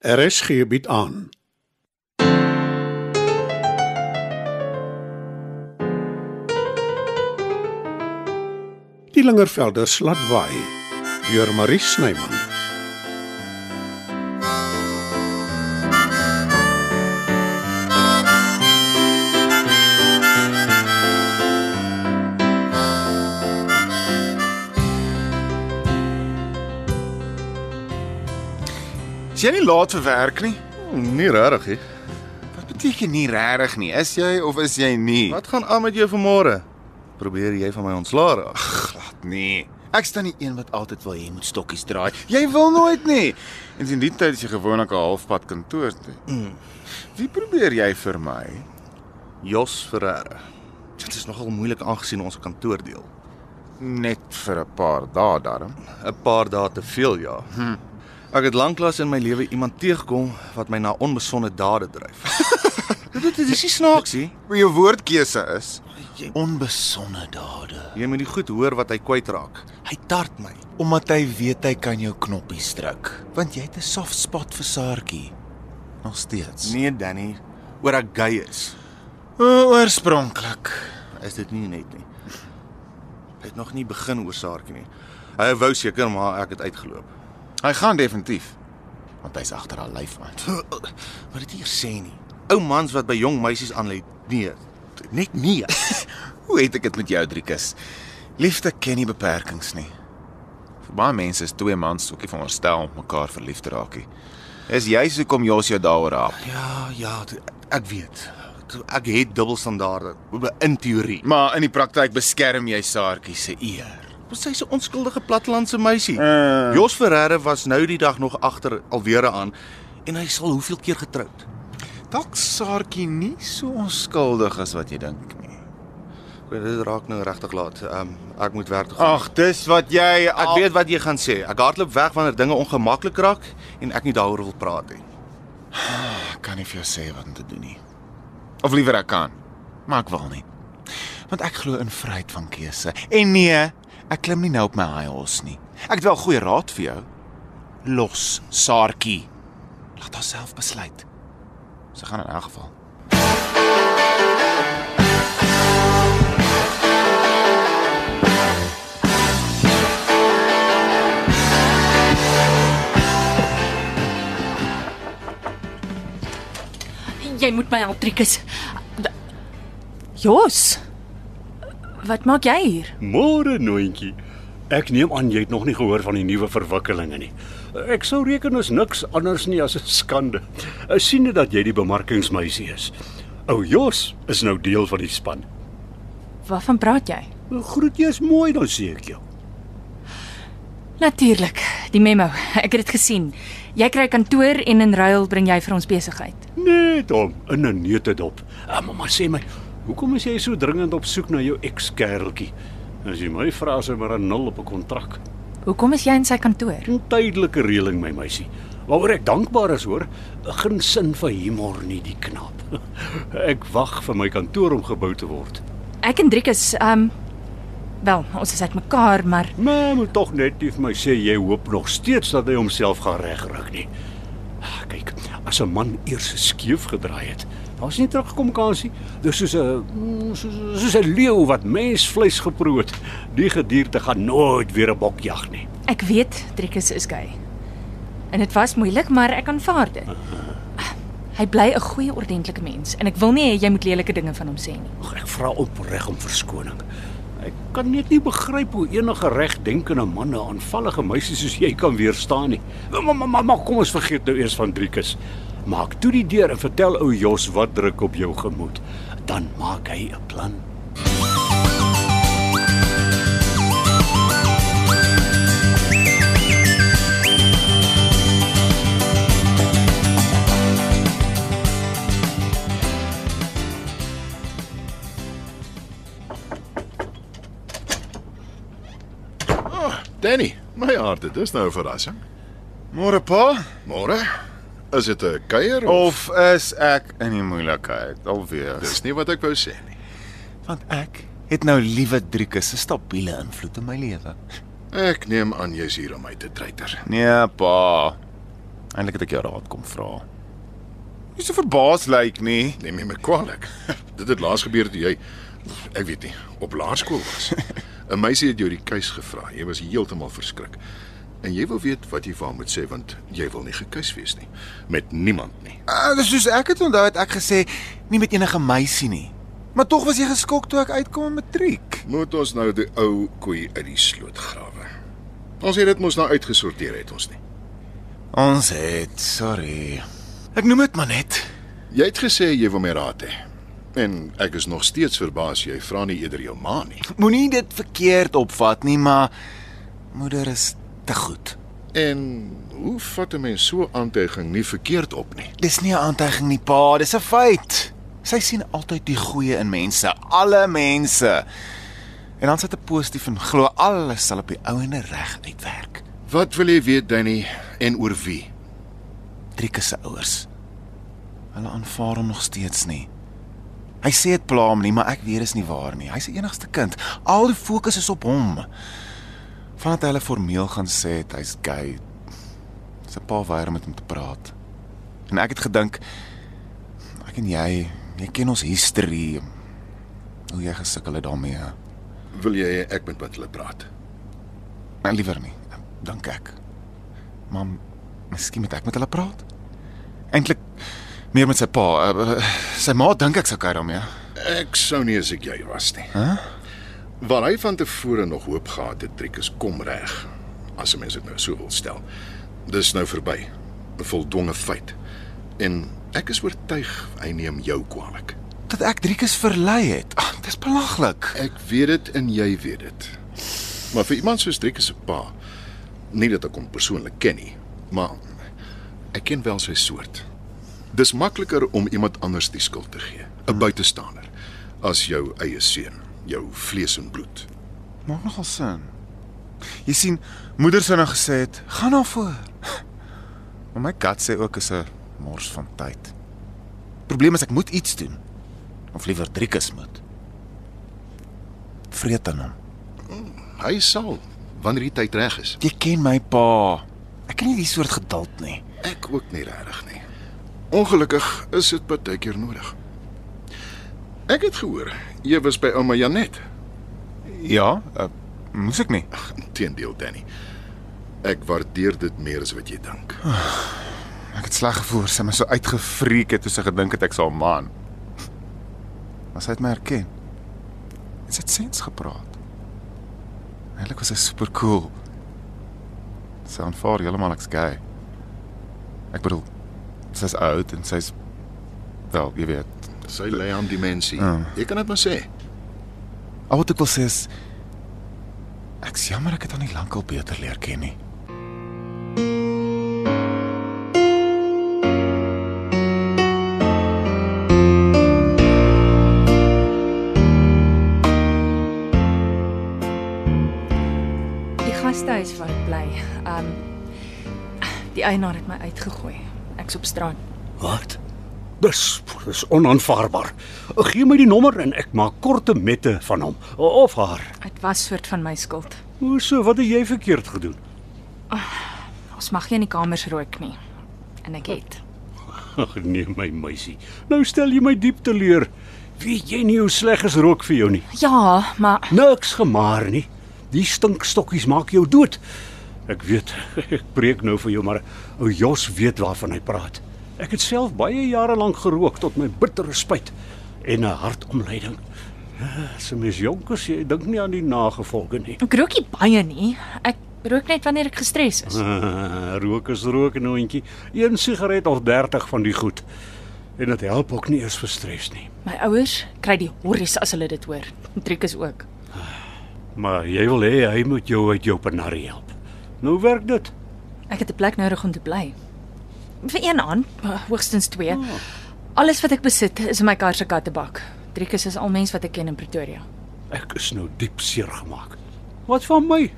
RSG bied aan. Die Lingervelder slatwaai deur Marie Snyman. Is jy nie laat vir werk nie? Nie regtig nie. Wat beteken nie regtig nie? Is jy of is jy nie? Wat gaan aan met jou vanmôre? Probeer jy van my ontslaa raak? Glad nie. Ek staan nie een wat altyd wil hê jy moet stokkies draai. Jy wil nooit nie. En in die tyd is jy gewoonlik 'n halfpad kantoor toe. Mm. Wie probeer jy vir my? Jos Ferreira. Dit is nogal moeilik aangesien ons 'n kantoor deel. Net vir 'n paar dae daarom. 'n Paar dae te veel, ja. Hm. Ek het lanklaas in my lewe iemand teëgekom wat my na onbesonde dade dryf. dit dit is nie snaaks nie. Maar jou woordkeuse is onbesonde dade. Jy moet nie goed hoor wat hy kwytraak. Hy tart my. Omdat hy weet hy kan jou knoppies druk, want jy het 'n soft spot vir Saartjie. Nog steeds. Nee, Danny, oor ek gay is. O, oorspronklik. Is dit nie net nie. Hy het nog nie begin oor Saartjie nie. Hy wou seker maar ek het uitgeloop. Hy gaan definitief. Want hy's agter haar lyf aan. Wat dit hier sê nie. Ou mans wat by jong meisies aanlei. Nee, net nee. Hoe het ek dit met jou, Driekus? Liefde ken nie beperkings nie. Vir baie mense is twee mans ook nie veronderstel om mekaar verlief te raak nie. Is jy so kom Jos jou daaroor raap? Ja, ja, ek weet. Ek het dubbelstandaarde in teorie. Maar in die praktyk beskerm jy Saartjie se eer. Maar sy's 'n onskuldige plattelandse meisie. Uh. Jos Ferreira was nou die dag nog agter alweer aan en hy sal hoeveel keer getroud. Dalk Saartjie nie so onskuldig as wat jy dink nie. Ek weet dit raak nou regtig laat. Ehm um, ek moet werk toe. Ag, dis wat jy Ek weet wat jy gaan sê. Ek hardloop weg wanneer dinge ongemaklik raak en ek nie daaroor wil praat nie. Ek kan nie vir jou sê wat om te doen nie. Of liewer ek kan, maar ek wil nie. Want ek glo in vryheid van keuse. En nee, ek klim nie nou op my high horse nie. Ek het wel goeie raad vir jou. Los Saartjie. Laat haar self besluit. Sy gaan in elk geval. Jy moet my help, Trikus. Jos. Wat maak jy hier? Môre noontjie. Ek neem aan jy het nog nie gehoor van die nuwe verwikkelinge nie. Ek sou reken is niks anders nie as 'n skande. Ek sien net dat jy die bemarkingsmeisie is. Ou Jos is nou deel van die span. Waarvan praat jy? Groet jy's mooi dan sê ek jou. Natuurlik, die memo. Ek het dit gesien. Jy kry kantoor en in ruil bring jy vir ons besigheid. Net om in 'n neutedop. Ah, maar sê my, hoekom is jy so dringend op soek na jou ekskereltjie? As jy my vra, is hy maar 'n nul op 'n kontrak. Hoekom is jy in sy kantoor? 'n Tydelike reëling, my meisie. Waaroor ek dankbaar is, hoor. Geen sin vir humor nie, die knap. Ek wag vir my kantoor om gebou te word. Ek en Trikus, ehm um, wel, ons is uitmekaar, maar Maar moet tog net nie vir my sê jy hoop nog steeds dat hy homself gaan regryk nie. Ah, Kyk, as 'n man eers skeef gedraai het, daar's nie terugkom kansie. Dis soos 'n mm, soos, soos 'n leeu wat mensvleis geproe het. Die gedierte gaan nooit weer 'n bok jag nie. ek weet Trikus is gay. En dit was moeilik, maar ek aanvaar dit. Hy bly 'n goeie, ordentlike mens en ek wil nie hê jy moet lelike dinge van hom sê nie. Ag, ek vra opreg om verskoning. Ek kan net nie begryp hoe enige regdenkende man 'n aanvallige meisie soos jy kan weerstaan nie. Maar maar, maar kom ons vergeet nou eers van Driekus. Maak toe die deur en vertel ou Jos wat druk op jou gemoed. Dan maak hy 'n plan. Danny, my aarde, dis nou 'n verrassing. Môre pa, Môre. Is dit 'n kuier of of, is ek in die moeilikheid alweer? dis nie wat ek wou sê nie. Want ek het nou liewe Driekus se stabiele invloed in my lewe. Ek neem aan jy's hier om my te treiter. Nee, pa. Eintlik het ek jou raad kom vra. Jy so verbaas lyk nie. Neem my kwaadlik. Dit het laas gebeur toe jy ek weet nie, op laerskool was. 'n Meisie het jou die keus gevra. Jy was heeltemal verskrik. En jy wil weet wat jy haar moet sê want jy wil nie gekuis wees nie met niemand nie. Uh, dis soos ek het onthou het ek gesê nie met enige meisie nie. Maar tog was jy geskok toe ek uitkom in matriek. Moet ons nou die ou koei uit die sloot grawe. Ons het dit mos nou uitgesorteer het ons nie. Ons het, sorry. Ek noem dit maar net. Jy het gesê jy wil my raad hê. En ek is nog steeds verbaas jy vra nie eerder jou ma nie. Moenie dit verkeerd opvat nie, maar moeder is te goed. En hoe vat 'n mens so 'n aantuiging nie verkeerd op nie? Dis nie 'n aantuiging nie, pa, dis 'n feit. Sy sien altyd die goeie in mense, alle mense. En dan sit 'n positief en glo alles sal op die ou en reg uitwerk. Wat wil jy weet, Danny, en oor wie? Trieke se ouers. Hulle aanvaar hom nog steeds nie. Hy sê dit pla hom nie, maar ek weet dis nie waar nie. Hy's die enigste kind. Al die fokus is op hom. Vandat hulle formeel gaan sê het, hy's gay. Sy pa weier om met hom te praat. En ek het gedink ek en jy, jy ken ons history. Hoe jy gesukkel het daarmee. Wil jy ek met met hulle praat? Maar liewer nie, dink ek. Maar miskien moet ek met hulle praat. Eintlik meer met sy pa. Uh, sy ma dink ek sou kuier daarmee. Ek sou nie as ek jy was nie. Hæ? Huh? Waar hy van tevore nog hoop gehad het, Trikus kom reg. As 'n mens dit nou so wil stel. Dis nou verby. 'n Voldonge feit. En ek is oortuig hy neem jou kwaadlik. Dat ek Driekus verlei het. Ag, dis belaglik. Ek weet dit en jy weet dit. Maar vir iemand soos Driekus se pa, nie dat ek hom persoonlik ken nie, maar ek ken wel sy soort. Dis makliker om iemand anders die skuld te gee, 'n buitestander, as jou eie seun, jou vlees en bloed. Maak nogal sin. Jy sien, moeder sou nou gesê het, "Gaan na voor." Maar my kat sê ook is 'n mors van tyd. Probleem is ek moet iets doen. Of liewer Driekus moet. Vreet aan hom. Hy sal wanneer die tyd reg is. Jy ken my pa. Ek ken nie die soort geduld nie. Ek ook nie regtig nie. Ongelukkig is dit baie keer nodig. Ek het gehoor jy was by ouma Janet. Ja, uh, moes ek nie. Teendeel, Danny. Ek waardeer dit meer as wat jy dink. Ek het sleg gevoel sy my so uitgefreek het toe sy gedink het ek sal man. Maar sy het my herken. En sy het sens gepraat. Eilik was sy super cool. Sy aanvaar heeltemal ek's gay. Ek bedoel, sy's oud en sy's wel, jy weet. Sy lê aan dimensie. Ah. Jy kan dit maar sê. Al wat ek wil sê is ek's jammer ek het haar nie lankal beter leer ken nie. Die gastehuis waar ek bly. Um die eienaar het my uitgegooi. Ek's op straat. Wat? Dis dis onaanvaarbaar. Gee my die nommer en ek maak korte mette van hom of haar. Dit was soort van my skuld. Hoe so? Wat het jy verkeerd gedoen? Ons mag nie in die kamers rook nie. En ek het. Ag nee my meisie. Nou stel jy my diep teleur. Weet jy nie hoe sleg is rook vir jou nie? Ja, maar Niks gemaar nie. Die stinkstokkies maak jou dood. Ek weet, ek preek nou vir jou, maar ou Jos weet waarvan hy praat. Ek het self baie jare lank gerook tot my bittere spyt en 'n hartomleiding. As 'n mens jonk is, jy dink nie aan die nagevolge nie. ek rook nie baie nie. Ek rook net wanneer ek gestres is. rook is rook en hondjie. Een sigaret of 30 van die goed. En dit help ook nie eens vir stres nie. My ouers kry die horries as hulle dit hoor. Triek is ook. Maar jy wil hê hy moet jou uit jou penarie help. Nou werk dit. Ek het 'n plek nodig om te bly. Vir een aand, hoogstens 2. Oh. Alles wat ek besit is in my kar se kattebak. Driekus is al mens wat ek ken in Pretoria. Ek is nou diep seer gemaak. Wat van my?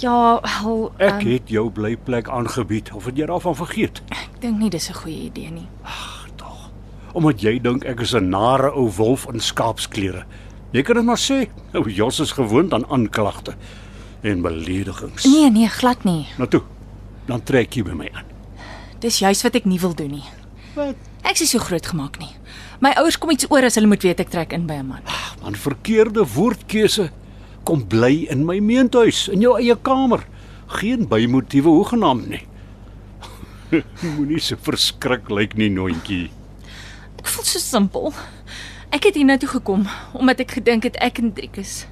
Ja, wel, Ek ehm, het jou blyplek aangebied of het jy daarvan vergeet? ek dink nie dis 'n goeie idee nie. Tog. Omdat jy dink ek is 'n nare ou wolf in skaapsklere. Jy kan dit maar sê. Ou Jos is gewoond aan aanklagte en beledigings. Nee, nee, glad nie. Nou toe. Dan trek jy by my aan. Dis juis wat ek nie wil doen nie. Wat? Ek is so groot gemaak nie. My ouers kom iets oor as hulle moet weet ek trek in by 'n man. Man verkeerde woordkeuse. Kom bly in my meentuis in jou eie kamer. Geen bymotiewe hoegenaamd nie. Moenie so verskrik lyk nie, noontjie. Ek voel so simpel. Ek het hiernatoe gekom omdat ek gedink het ek en Driekus.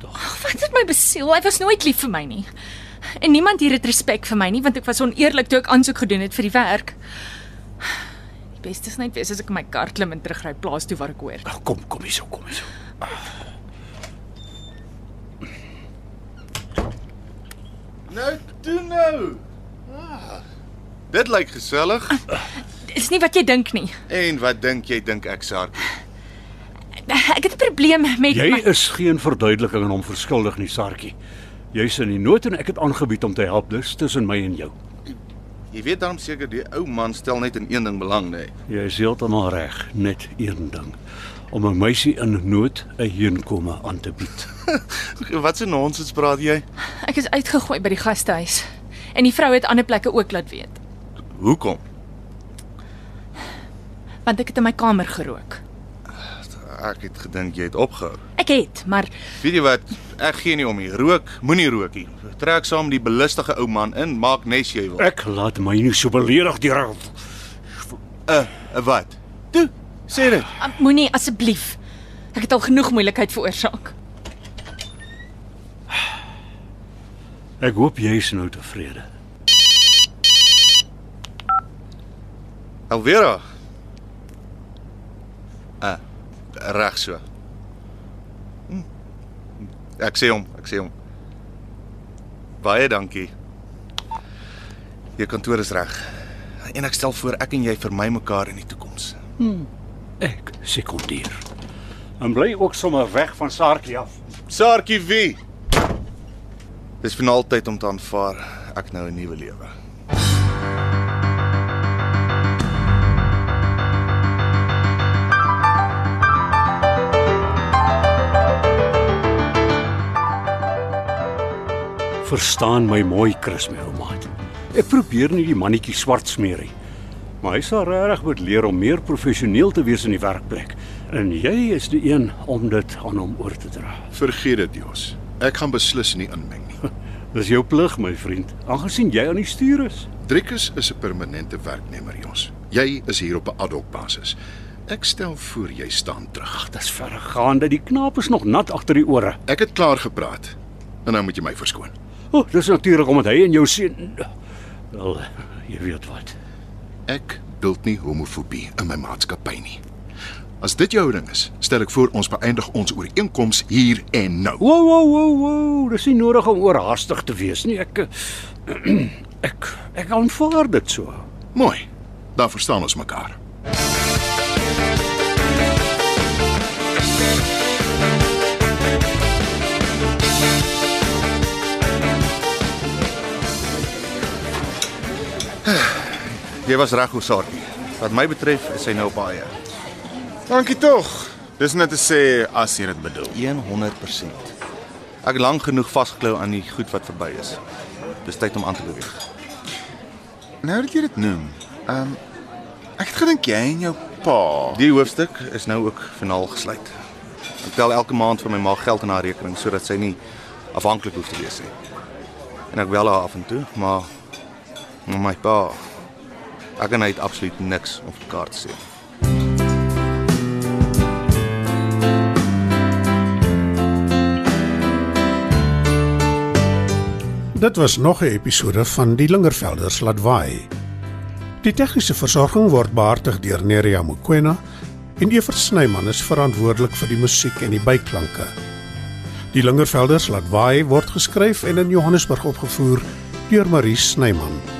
Tog. Wat het my besiel? Hy was nooit lief vir my nie. En niemand hier het respek vir my nie want ek was oneerlik toe ek aansoek gedoen het vir die werk. Die beste is net wees as ek in my kar klim en terugry plaas toe waar ek hoort. Ag, Kom, kom hierso, kom hierso. Nou toe nou. Ah, dit lyk gesellig. Dis nie wat jy dink nie. En wat dink jy dink ek Sarkie? Ek het 'n probleem met Jy my is geen verduideliking aan hom verskuldig nie, Sarkie. Jy's in die nood en ek het aangebied om te help dus tussen my en jou. Jy weet dan seker die ou man stel net in een ding belang, nee. nê. Jy is heeltemal reg, net een ding. Om 'n meisie in nood 'n heenkome aan te bied. Wat se nonsens praat jy? Ek is uitgegooi by die gastehuis. En die vrou het ander plekke ook laat weet, Hoekom? want ek het in my kamer gerook. Ek het gedink jy het opgehou. Ek het, maar Weet jy wat? Ek gee nie om nie. Rook, moenie rook nie. Trek saam die belustige ou man in, maak nes jy wil. Ek laat my nie so beledig deur Uh, uh wat? Toe, sê dit. uh, moenie asseblief. Ek het al genoeg moeilikheid veroorsaak. Ek hoop jy is nou tevrede. Alvera. Ah, reg so. Ek sê hom, ek sê hom. Baie dankie. Jou kantoor is reg. En ek stel voor ek en jy vermy mekaar in die toekoms. Ek sekondeer. En bly ook sommer weg van Saartjie af. Saartjie wie? Dis vir altyd om te aanvaar ek nou 'n nuwe lewe. Verstaan my mooi, Chris, my ou maat. Ek probeer nie die mannetjie swart smeer nie. Maar hy sal regtig moet leer om meer professioneel te wees in die werkplek. En jy is die een om dit aan hom oor te dra. Vergeet dit, Jos. Ek gaan beslis nie inmeng nie. Dis jou plig, my vriend, aangesien jy aan die stuur is. Driekus is 'n permanente werknemer, Jos. Jy is hier op 'n ad hoc basis. Ek stel voor jy staan terug. Dis verregaande. Die knaap is nog nat agter die ore. Ek het klaar gepraat. En nou moet jy my verskoon. O, oh, dis natuurlik omdat hy en jou seun wel, jy weet wat. Ek duld nie homofobie in my maatskappy nie. As dit jou ding is, stel ek voor ons beëindig ons ooreenkoms hier en nou. Wow, wow, wow, wow, dis nie nodig om oorhaastig te wees nie. Ek ek ek aanvaar dit so. Mooi. Dan verstaan ons mekaar. Jy was reg, Sartjie. Wat my betref, is hy nou op baie. Dankie tog. Dis net te sê as jy dit bedoel. 100%. Ek het lank genoeg vasgeklou aan die goed wat verby is. Dis tyd om aan te beweeg. Nou dat jy dit noem. Ehm um, ek het gedink jy en jou pa. Die hoofstuk is nou ook finaal gesluit. Ek tel elke maand vir my ma geld in haar rekening sodat sy nie afhanklik hoef te wees nie. En ek wel haar af en toe, maar maar my pa ek en hy het absoluut niks om vir mekaar te sê. Dit was nog 'n episode van Die Lingervelders laat waai. Die tegniese versorging word behartig deur Neriya Mukwena en Evert Snyman is verantwoordelik vir die musiek en die byklanke. Die Lingervelders laat waai word geskryf en in Johannesburg opgevoer deur Marie Snyman.